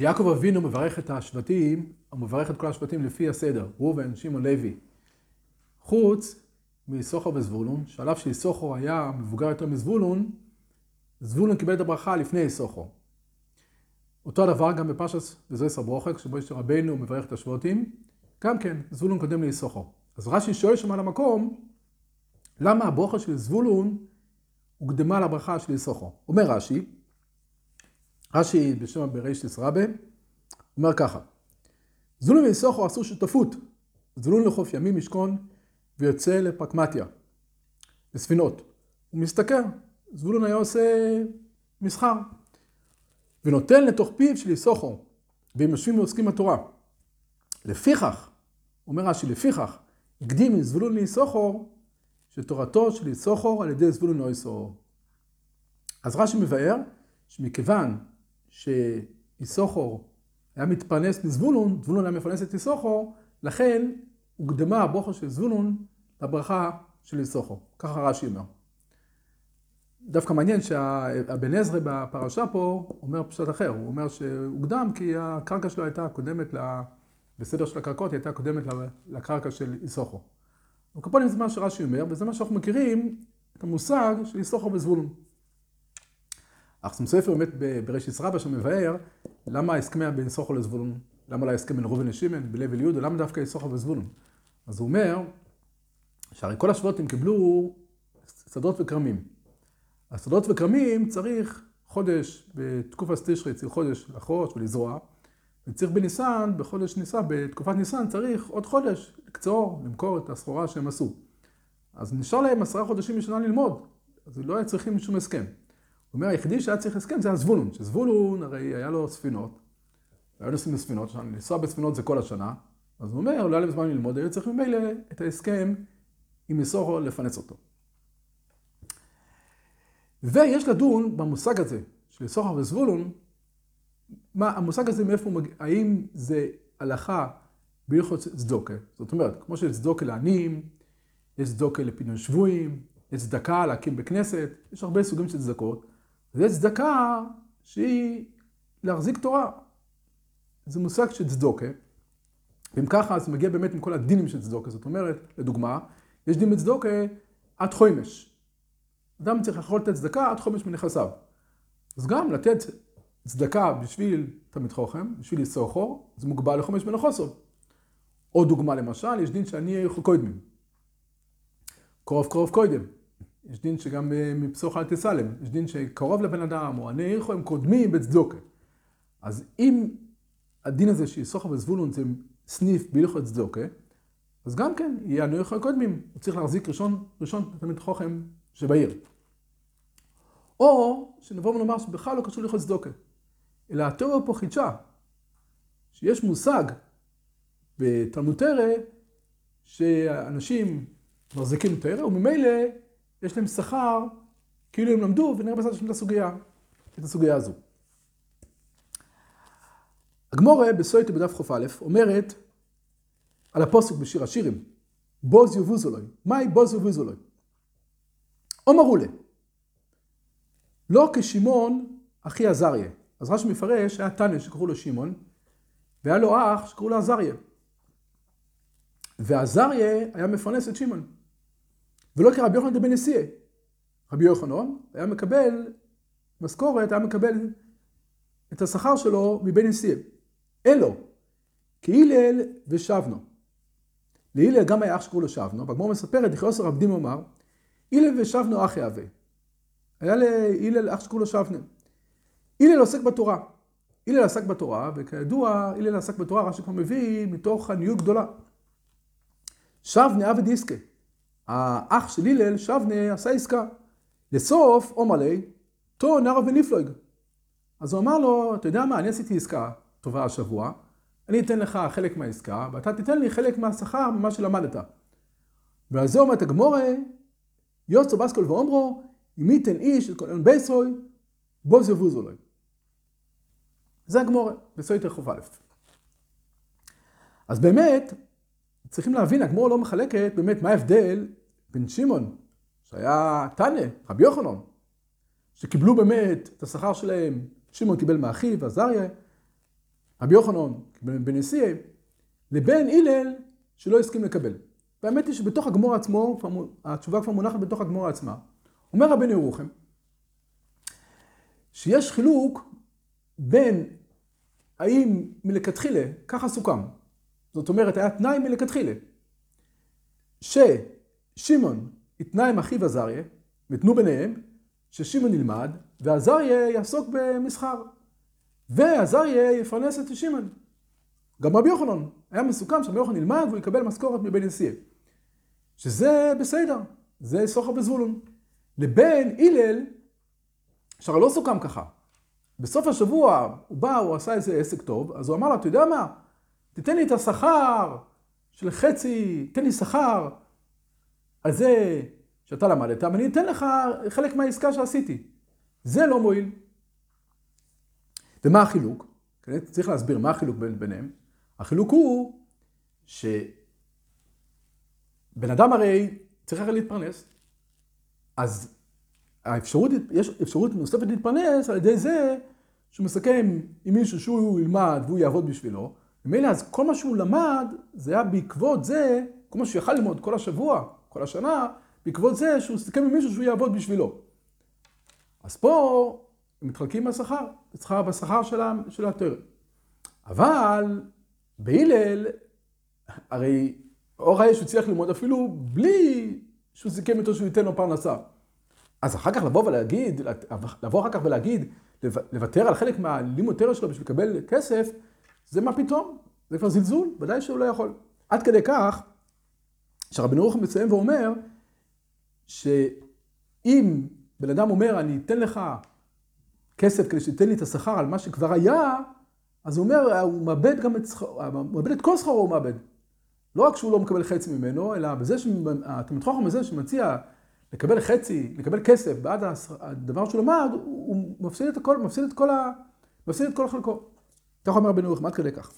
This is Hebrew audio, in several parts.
כשיעקב אבינו מברך את השבטים, הוא מברך את כל השבטים לפי הסדר, ראובן, שמעון, לוי. חוץ מיסוכר וזבולון, שעל אף שיסוכר היה מבוגר יותר מזבולון, זבולון קיבל את הברכה לפני יסוכר. אותו הדבר גם בפרשס וזויסר ברוכק, שבו יש רבנו מברך את השבטים, גם כן, זבולון קודם ליסוכר. אז רש"י שואל שם על המקום, למה הברוכה של זבולון הוקדמה לברכה של יסוכר? אומר רש"י, רש"י בשם בריש רבה, אומר ככה, זבולון ויסוכר עשו שותפות, זבולון לחוף ימים משכון ויוצא לפרקמטיה, לספינות. הוא מסתכל, זבולון היה עושה מסחר, ונותן לתוך פיו של יסוכר, והם יושבים ועוסקים בתורה. לפיכך, אומר רש"י, לפיכך, הקדים מזבולון ליסוכר, שתורתו של יסוכר על ידי זבולון לא. אז רש"י מבאר שמכיוון שיסוכר היה מתפרנס מזבולון, זבולון היה מפרנס את יסוכר, לכן הוקדמה הבוכר של זבולון לברכה של יסוכר. ככה רש"י אומר. דווקא מעניין שהבן עזרא בפרשה פה אומר פשוט אחר, הוא אומר שהוקדם כי הקרקע שלו הייתה קודמת, בסדר של הקרקעות היא הייתה קודמת לקרקע של איסוכו. וקפונים זה מה שרש"י אומר, וזה מה שאנחנו מכירים, את המושג של איסוכו וזבולון. אך ספר באמת בראשית רבה שמבאר למה ההסכם בין איסוכו לזבולון, למה לא ההסכם בין ראובן לשמן, בלב אליהודה, למה דווקא איסוכו וזבולון. אז הוא אומר שהרי כל השבועות הם קיבלו שדות וכרמים. השדות וכרמים צריך חודש, בתקופת תשרי צריך חודש לחרוש ולזרוע, וצריך בניסן, בחודש ניסן, בתקופת ניסן צריך עוד חודש לקצור, למכור את הסחורה שהם עשו. אז נשאר להם עשרה חודשים בשנה ללמוד, אז לא היה צריכים שום הסכם. הוא אומר, היחידי שהיה צריך הסכם זה הזבולון, שזבולון הרי היה לו ספינות, היו נוסעים בספינות, לנסוע בספינות זה כל השנה, אז הוא אומר, לא היה להם זמן ללמוד, היו צריכים ממילא את ההסכם עם יסורו לפנץ אותו. ויש לדון במושג הזה של סוחר וזבולון, מה המושג הזה מאיפה הוא מגיע, האם זה הלכה בהלכות צדוקה, זאת אומרת, כמו שיש צדוקה לעניים, יש צדוקה לפינוי שבויים, יש צדקה להקים בכנסת, יש הרבה סוגים של צדקות, ויש צדקה שהיא להחזיק תורה. זה מושג של צדוקה, ואם ככה אז מגיע באמת עם כל הדינים של צדוקה, זאת אומרת, לדוגמה, יש דין בצדוקה עד חומש. אדם צריך יכול לתת צדקה עד חומש מנכסיו. אז גם לתת צדקה בשביל תלמיד חוכם, בשביל חור, זה מוגבל לחומש מנכוסו. עוד דוגמה למשל, יש דין שאני אהיה קוידמים. קרוב קרוב קוידם. יש דין שגם אה, מפסוח אל תסלם, יש דין שקרוב לבן אדם, או עני עירכו, הם קודמים בצדוקה. אז אם הדין הזה שיסוחר וזבולון זה סניף בהלכות צדוקה, אז גם כן, יהיה עני עירכו קודמים. הוא צריך להחזיק ראשון, ראשון תלמיד חוכם שבעיר. או שנבוא ונאמר שבכלל לא קשור להלכות צדוקה, אלא התיאוריה פה חידשה, שיש מושג בתלמוד תרא שאנשים מחזיקים תרא וממילא יש להם שכר כאילו הם למדו ונראה בעזרת השם את הסוגיה, את הסוגיה הזו. הגמורה בסויטה בדף ח"א אומרת על הפוסק בשיר השירים, בוז יובוזולוי, מהי בוז יובוזולוי? עומר לה. לא כשמעון אחי עזריה. אז רש"י מפרש, היה תנא שקראו לו שמעון, והיה לו אח שקראו לו עזריה. ועזריה היה מפרנס את שמעון. ולא כרבי יוחנן דבן נשיאה. רבי יוחנן היה מקבל משכורת, היה מקבל את השכר שלו מבן נשיאה. אלו, כהילל ושבנו. להילל גם היה אח שקראו לו שבנו, והגמור מספרת, לכי עושר עבדים אמר, הלל ושבנו אחי אבי. היה להלל אח שקראו לו שבנה. הלל עוסק בתורה. הלל עסק בתורה, וכידוע, הלל עסק בתורה, רש"י כבר מביא מתוך עניות גדולה. שבנה עבד עסקה. האח של הלל, שבנה, עשה עסקה. לסוף, עומר לי, תו נער ונפלוג. אז הוא אמר לו, אתה יודע מה, אני עשיתי עסקה טובה השבוע, אני אתן לך חלק מהעסקה, ואתה תיתן לי חלק מהשכר ממה שלמדת. ועל זה אומרת הגמורה, יוסו בסקול ואומרו, אם ייתן איש את כל אין בייסרוי, בו זבוזו לו. זה הגמורה, בסויטר חוב א'. אז באמת, צריכים להבין, הגמורה לא מחלקת באמת מה ההבדל בין שמעון, שהיה תנא, רבי יוחנן, שקיבלו באמת את השכר שלהם, שמעון קיבל מאחיו, עזריה, רבי יוחנן בנשיאה, לבין הלל שלא הסכים לקבל. והאמת היא שבתוך הגמור עצמו, התשובה כבר מונחת בתוך הגמור עצמה. אומר רבנו ירוחם, שיש חילוק בין האם מלכתחילה, ככה סוכם, זאת אומרת היה תנאי מלכתחילה, ששמעון יתנה עם אחיו עזריה, ותנו ביניהם, ששמעון ילמד, ועזריה יעסוק במסחר. ועזריה יפרנס את שמעון. גם רבי יוחנן, היה מסוכם שרבי יוחנן ילמד והוא יקבל משכורת מבן נשיאה. שזה בסדר, זה סוחר בזבולון. לבין הלל, שהרי לא סוכם ככה. בסוף השבוע הוא בא, הוא עשה איזה עסק טוב, אז הוא אמר לה, אתה יודע מה? תיתן לי את השכר של חצי, תן לי שכר על זה שאתה למדת, ואני אתן לך חלק מהעסקה שעשיתי. זה לא מועיל. ומה החילוק? כן, צריך להסביר מה החילוק ביניהם. החילוק הוא שבן אדם הרי צריך הרי להתפרנס. אז האפשרות, יש אפשרות נוספת להתפרנס על ידי זה שהוא מסכם עם מישהו שהוא ילמד והוא יעבוד בשבילו. ומילא אז כל מה שהוא למד, זה היה בעקבות זה, כל מה שהוא יכל ללמוד כל השבוע, כל השנה, בעקבות זה שהוא סיכם עם מישהו שהוא יעבוד בשבילו. אז פה הם מתחלקים בשכר, בשכר, בשכר של התואר. אבל בהלל, הרי אור האש הצליח ללמוד אפילו בלי שהוא סיכם איתו שהוא ייתן לו פרנסה. אז אחר כך לבוא ולהגיד, לבוא אחר כך ולהגיד, לוותר על חלק מהלימוד תרא שלו בשביל לקבל כסף, זה מה פתאום? זה כבר זלזול, ודאי שהוא לא יכול. עד כדי כך, שרבי נורחם מסיים ואומר, שאם בן אדם אומר, אני אתן לך כסף כדי שתיתן לי את השכר על מה שכבר היה, אז הוא אומר, הוא מאבד גם את שכרו, הוא מאבד את כל שכרו הוא מאבד. לא רק שהוא לא מקבל חצי ממנו, אלא בזה שהתלמיד חוכם הזה שמציע לקבל חצי, לקבל כסף בעד הדבר שהוא למד, הוא מפסיד את הכל, מפסיד את כל, ה... מפסיד את כל חלקו. כך אומר רבנו יוחנן, עד כדי כך.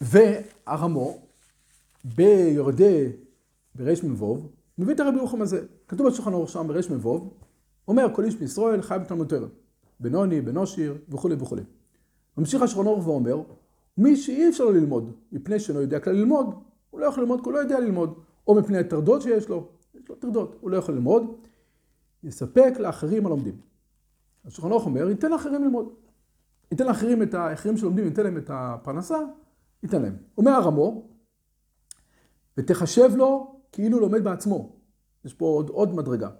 והרמו, ביורדי בריש מבוב, מביא את הרבי יוחנן הזה. כתוב בשולחן ערוך שם מבוב, אומר כל איש מישראל חי בתלמוד תורה. בנוני, בנושיר וכולי וכולי. ממשיך השולחן ערוך ואומר, מי שאי אפשר ללמוד, מפני שאינו יודע כלל ללמוד, הוא לא יכול ללמוד כי הוא לא יודע ללמוד. או מפני הטרדות שיש לו, יש לו טרדות, הוא לא יכול ללמוד, יספק לאחרים הלומדים. השולחן ערוך אומר, ייתן לאחרים ללמוד. ייתן לאחרים את האחרים שלומדים, ייתן להם את הפרנסה, ייתן להם. אומר הרמו, ותחשב לו כאילו לומד בעצמו. יש פה עוד, עוד מדרגה.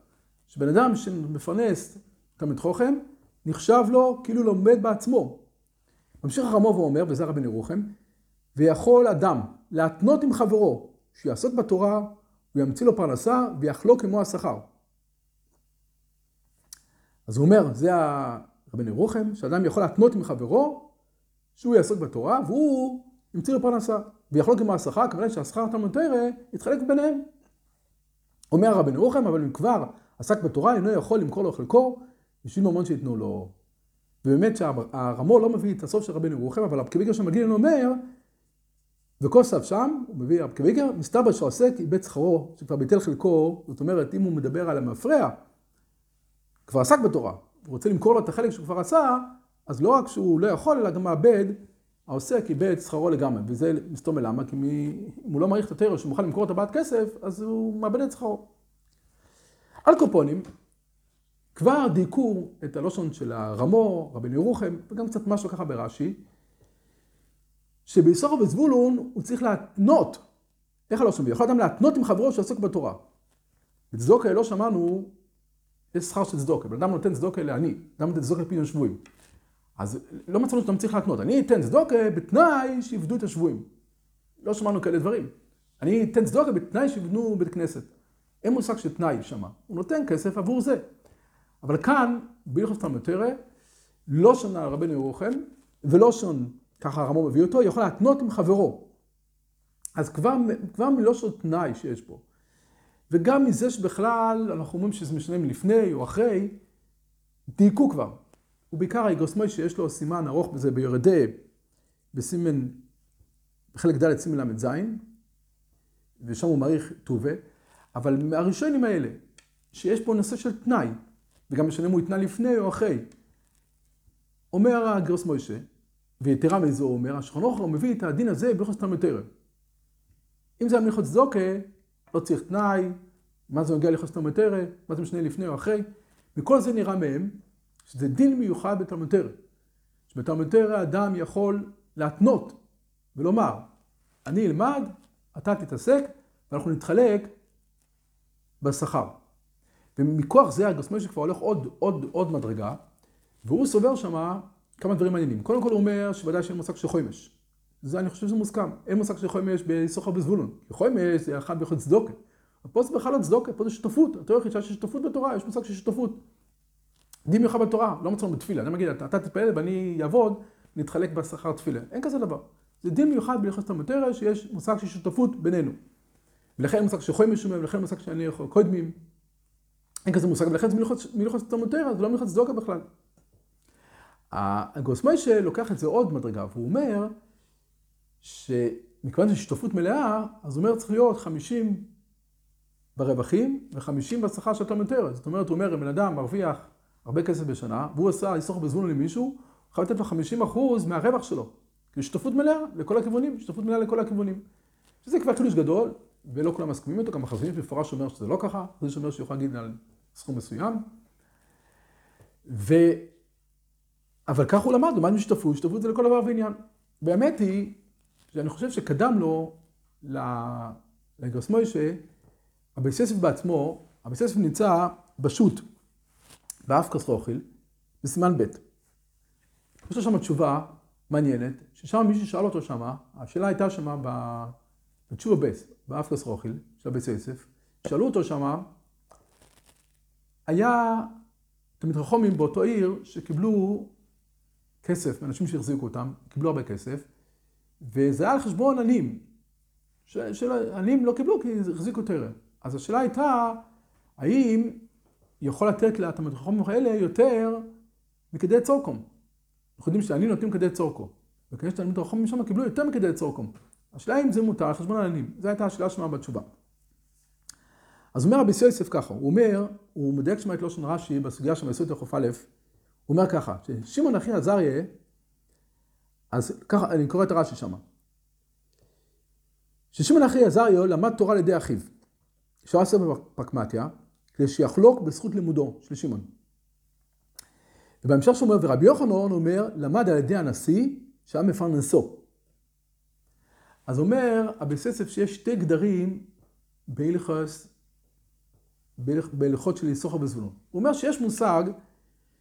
שבן אדם שמפרנס תלמיד חוכם, נחשב לו כאילו לומד בעצמו. ממשיך הרמו ואומר, וזה רבי ירוחם, ויכול אדם להתנות עם חברו שיעסוק בתורה, הוא ימציא לו פרנסה ויחלוק עמו השכר. אז הוא אומר, זה רבנו ירוחם, שאדם יכול להתנות עם חברו שהוא יעסוק בתורה והוא ימציא לו פרנסה. ויחלוק עמו השכר, כמובן שהשכר תלמוד תרא יתחלק ביניהם. אומר רבנו ירוחם, אבל אם כבר עסק בתורה, אינו יכול למכור לו חלקו בשביל ממון שייתנו לו. ובאמת שהרמו לא מביא את הסוף של רבנו ירוחם, אבל הפקיביקר שמגיע לנו אומר, וכוסף שם, הוא מביא רב קוויגר, מסתבר שעוסק איבד שכרו, שכבר ביטל חלקו, זאת אומרת, אם הוא מדבר על המפרע, כבר עסק בתורה, הוא רוצה למכור לו את החלק שהוא כבר עשה, אז לא רק שהוא לא יכול, אלא גם מאבד, העוסק איבד שכרו לגמרי, וזה מסתום למה? כי אם הוא לא מעריך את הטרור שהוא מוכן למכור את הבעת כסף, אז הוא מאבד את שכרו. על קופונים, כבר דייקו את הלושון של הרמו, רבנו ירוחם, וגם קצת משהו ככה ברש"י, שביששכר וזבולון הוא צריך להתנות, איך שומעים? יכול אדם להתנות עם חברו שעוסק בתורה. בצדוקה לא שמענו, יש שכר של צדוקה, בן אדם נותן צדוקה לעני, אדם נותן צדוקה לפי שבויים. אז לא מצאנו שאתה צריך להתנות, אני אתן צדוקה בתנאי שיבדו את השבויים. לא שמענו כאלה דברים. אני אתן צדוקה בתנאי שיבנו בית כנסת. אין מושג של תנאי שמה, הוא נותן כסף עבור זה. אבל כאן, בהלכות תלמוד תרא, לא שונה רבנו ירוחם, ולא שון ככה הרמו מביא אותו, יכול להתנות עם חברו. אז כבר, כבר מלושן תנאי שיש פה. וגם מזה שבכלל אנחנו אומרים שזה משנה מלפני או אחרי, דייקו כבר. ובעיקר האגרוסמוי שיש לו סימן ארוך בזה ביורדי, בסימן, בחלק ד' סימן ל"ז, ושם הוא מעריך טובה, אבל מהראשונים האלה, שיש פה נושא של תנאי, וגם משנה אם הוא התנה לפני או אחרי, אומר הגרוס מוישה, ויתרה מזו הוא אומר, ערוך מביא את הדין הזה בהלכות תלמוד תורה. אם זה היה מלכות צדוקה, לא צריך תנאי, מה זה נוגע להלכות תלמוד תורה, מה זה משנה לפני או אחרי. וכל זה נראה מהם שזה דין מיוחד בתלמוד. שבתלמוד תורה אדם יכול להתנות ולומר, אני אלמד, אתה תתעסק, ואנחנו נתחלק בשכר. ומכוח זה הגוסמוישה כבר הולך עוד, עוד, עוד מדרגה, והוא סובר שמה כמה דברים מעניינים. קודם כל הוא אומר שוודאי שאין מושג של חומש. זה אני חושב שזה מוסכם. אין מושג של חומש בסוחר בזבולון. חומש זה אחד ביכול צדוקה. פה זה בכלל לא צדוקה, פה זה שותפות. התורה היחידה של שותפות בתורה, יש מושג של שותפות. דין מיוחד בתורה, לא מצאנו בתפילה. אני מגיד, אתה, אתה תתפלל ואני אעבוד, נתחלק בשכר תפילה. אין כזה דבר. זה דין מיוחד בהלכות המטרה שיש מושג של שותפות בינינו. ולכן אין מושג של חומש ולכן מושג שאני יכול קודמים. אין כזה מושג, ולכן זה מלכות המטרה, זה לא מלכות צדוקה בכלל. הגוס מיישה לוקח את זה עוד מדרגה, והוא אומר שמכיוון שיש שותפות מלאה, אז הוא אומר צריך להיות 50 ברווחים ו-50 בשכר של תלמוד. זאת אומרת, הוא אומר, אם בן אדם מרוויח הרבה כסף בשנה, והוא עשה לסחור בזבולון למישהו, חייב לתת לו 50 אחוז מהרווח שלו. כי שותפות מלאה לכל הכיוונים, שותפות מלאה לכל הכיוונים. שזה כבר חידוש גדול, ולא כולם מסכימים איתו, גם החזונים במפורש אומר שזה לא ככה, זה אומר שהוא יכול להגיד על סכום מסוים. ו... אבל כך הוא למד, למד משותפות, שותפות זה לכל דבר ועניין. והאמת היא, שאני חושב שקדם לו לגרס מוישה, אבי ססף בעצמו, אבי ססף נמצא בשו"ת, באפקוס רוחיל, בסימן ב'. יש שם תשובה מעניינת, ששם מישהו שאל אותו שמה, השאלה הייתה שמה בתשובה ב', באפקוס רוחיל, של אבי ססף, שאלו אותו שמה, היה תלמיד חכמים באותו עיר שקיבלו כסף מאנשים שהחזיקו אותם, קיבלו הרבה כסף, וזה היה על חשבון עניים. שעניים לא קיבלו כי החזיקו תרם. אז השאלה הייתה, האם יכול לתת לתלמיד החכמים האלה יותר מכדי צורקום? אנחנו יודעים שעניים נותנים כדי צורקו, וכנראה שתלמיד החכמים שם קיבלו יותר מכדי צורקום. השאלה אם זה מותר על חשבון העניים. זו הייתה השאלה שלמה בתשובה. אז אומר רבי יוסף ככה, הוא אומר, הוא מדייק שמה את לושן רש"י בסוגיה של מייסוד לחוף א', הוא אומר ככה, ששמעון אחי עזריה, אז ככה, אני קורא את הרש"י שמה. ששמעון אחי עזריה למד תורה על ידי אחיו, שהיה ספר פקמטיה, כדי שיחלוק בזכות לימודו של שמעון. ובהמשך שאומר, ורבי יוחנן אומר, למד על ידי הנשיא שהיה מפרנסו. אז אומר אבססף שיש שתי גדרים בהלכות, בהלכות של סוחר וזבולון. הוא אומר שיש מושג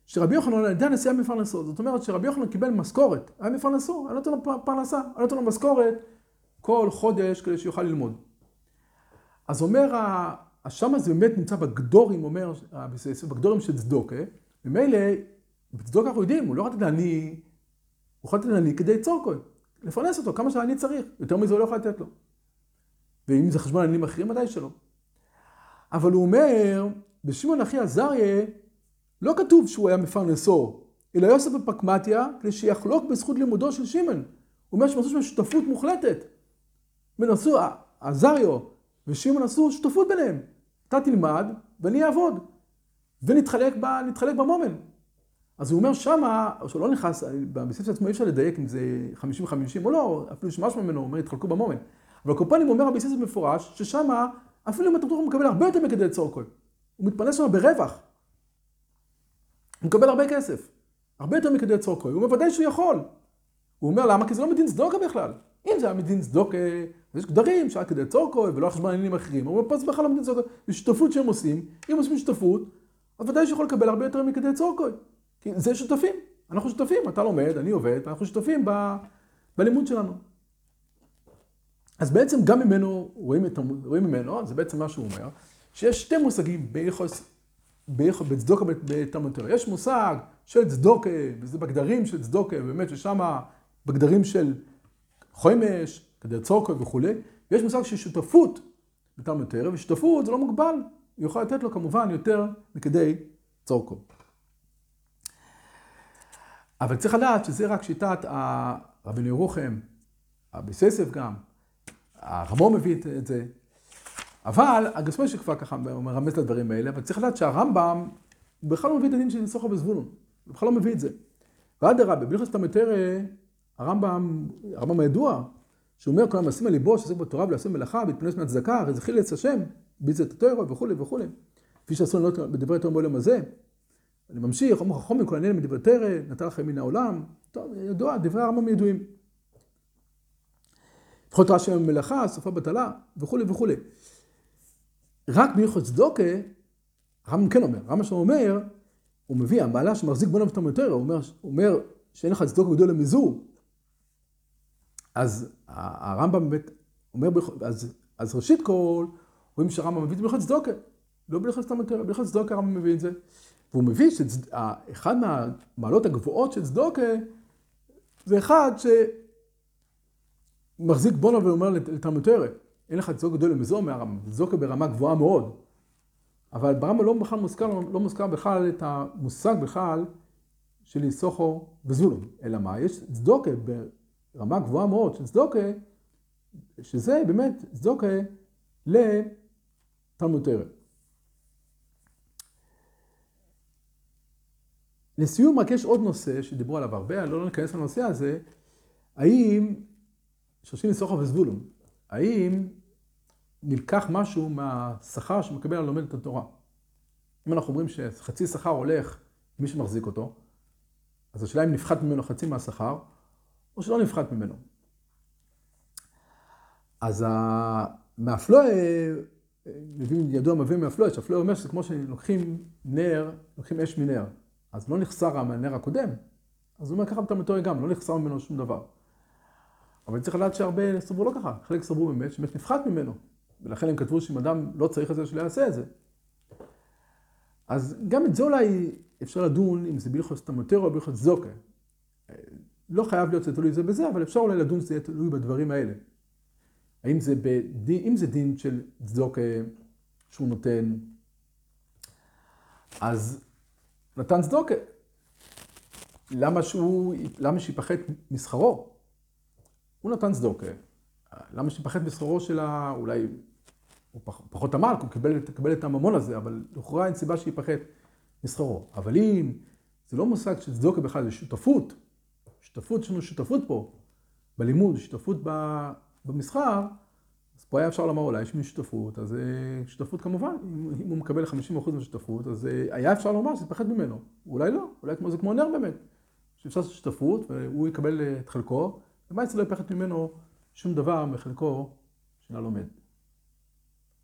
שרבי יוחנן על ידי הנשיא היה מפרנסו. זאת אומרת שרבי יוחנן קיבל משכורת, היה מפרנסו, היה נותן לו פרנסה, היה נותן לו משכורת כל חודש כדי שיוכל ללמוד. אז אומר, שם זה באמת נמצא בגדורים, אומר, בגדורים של צדוקה, ומילא, בצדוקה אנחנו יודעים, הוא לא יכול לתת לעני, הוא יכול לתת לעני כדי צורקוי, לפרנס אותו כמה שאני צריך, יותר מזה הוא לא יכול לתת לו. ואם זה חשבון עניינים אחרים, ודאי שלא. אבל הוא אומר, בשמעון אחי עזריה, לא כתוב שהוא היה מפרנסו, אלא יוסף בפקמטיה, כדי שיחלוק בזכות לימודו של שמעון. הוא אומר שהם עשו שם שותפות מוחלטת. ונעשו, עזריו ושמעון עשו שותפות ביניהם. אתה תלמד ואני אעבוד. ונתחלק ב, במומן. אז הוא אומר שמה, או שלא נכנס, בספר עצמו אי אפשר לדייק אם זה 50-50 או לא, אפילו שמשמע ממנו, הוא אומר, התחלקו במומן. אבל קופונים אומר רבי סיסס מפורש, ששמה, אפילו אם אתה מקבל הרבה יותר מכדי צורקול. הוא מתפרנס שם ברווח. הוא מקבל הרבה כסף. הרבה יותר מכדי צורקו. הוא מוודא שהוא יכול. הוא אומר למה? כי זה לא מדין צדוקה בכלל. אם זה היה מדין צדוקה, יש גדרים שהיה כדי צורקו ולא על חשבון עניינים אחרים. אומר פה זה בכלל לא צדוקה. זה שותפות שהם עושים. אם עושים שותפות, אז ודאי שיכול לקבל הרבה יותר מכדי צורקו. כי זה שותפים. אנחנו שותפים. אתה לומד, אני עובד, אנחנו שותפים ב... בלימוד שלנו. אז בעצם גם ממנו, רואים, את, רואים ממנו, זה בעצם מה שהוא אומר, שיש שתי מושגים ביחס בצדוקה בתלמוד תורה. יש מושג של צדוקה, וזה בגדרים של צדוקה, באמת ששם בגדרים של חומש, כדי צורקה וכולי, ויש מושג של שותפות בתלמוד תורה, ושותפות זה לא מוגבל, היא יכולה לתת לו כמובן יותר מכדי צורקו. אבל צריך לדעת שזה רק שיטת רבי ירוחם, הביססף גם, הרמו מביא את זה, אבל הגסמי שכבר ככה מרמז את הדברים האלה, אבל צריך לדעת שהרמב"ם הוא בכלל לא מביא את הדין של סוחר וזבולון, הוא בכלל לא מביא את זה. ואדרבה, בהלכות סתם יותר, הרמב"ם, הרמב"ם הידוע, שהוא אומר כל המעשים על ליבו, שעוסק בתורה ולעשה מלאכה, והתפרנס מהצדקה, הרי זה חילץ השם, ביזה את התוירו וכולי וכולי. כפי שעשו לנו בדברי תורה בעולם הזה. אני ממשיך, אומר חכמים כל הנהנה מדברי תרא, נתן לכם מן העולם. טוב, ידוע, דברי הרמב"ם ידועים. לפחות רש"י במלאכה, סופה בטלה, וכולי וכולי. רק בהלכות צדוקה, הרמב"ם כן אומר, הרמב"ם שלו אומר, הוא מביא, המעלה שמחזיק בו נפתם יותר, הוא אומר, הוא אומר שאין לך צדוקה גדול למזור. אז הרמב"ם באמת אומר, אז, אז ראשית כל, רואים שהרמב"ם מביא את בהלכות צדוקה, לא בהלכות סתם יותר, בהלכות צדוקה הרמב"ם מביא את זה. והוא מביא שאחד מהמעלות הגבוהות של צדוקה, זה אחד שמחזיק בונו ואומר לתלמותרא, אין לך צדוקה גדול למזור מהרמב"ם, צדוקה ברמה גבוהה מאוד. אבל ברמב"ם לא בכלל מוזכר, לא מוזכר בכלל את המושג בכלל של איסוכו וזולום, אלא מה? יש צדוקה ברמה גבוהה מאוד של צדוקה, שזה באמת צדוקה לתלמוד תרא. לסיום רק יש עוד נושא שדיברו עליו הרבה, לא ניכנס לנושא הזה, האם, שושין איסוכו וזבולום, האם נלקח משהו מהשכר שמקבל הלומד את התורה. אם אנחנו אומרים שחצי שכר הולך מי שמחזיק אותו, אז השאלה אם נפחת ממנו חצי מהשכר, או שלא נפחת ממנו. אז מהפלואה, ידוע מביא מהפלואה, שהפלואה אומר שזה כמו שלוקחים נר, לוקחים אש מנר, אז לא נחסר מהנר הקודם, אז הוא אומר ככה בתלמוד גם, לא נחסר ממנו שום דבר. אבל צריך לדעת שהרבה סברו לא ככה, חלק סברו באמת שבאמת נפחת ממנו, ולכן הם כתבו שאם אדם לא צריך את זה, שלא יעשה את זה. אז גם את זה אולי אפשר לדון אם זה בהלכות סתמותרו או בהלכות זוקה. לא חייב להיות זה תלוי זה בזה, אבל אפשר אולי לדון שזה יהיה תלוי בדברים האלה. האם זה, בדין, אם זה דין של צדוקה שהוא נותן, אז נתן צדוקה. למה שהוא, למה שיפחת משכרו? הוא נתן צדוקה. למה שיפחת משכרו של ה... אולי הוא פח, פחות עמל, הוא קיבל, קיבל את הממון הזה, אבל לכאורה אין סיבה שיפחת משכרו. אבל אם זה לא מושג של צדוקה בכלל, זה שותפות, שותפות, יש שותפות פה, בלימוד, שותפות במסחר, אז פה היה אפשר לומר אולי יש מין שותפות, אז שותפות כמובן, אם, הוא מקבל 50% מהשותפות, אז היה אפשר לומר שזה פחד ממנו. אולי לא, אולי זה כמו נר באמת. שאפשר לעשות שותפות והוא יקבל את חלקו, ומה אצלו לא יפחד ממנו שום דבר מחלקו של הלומד.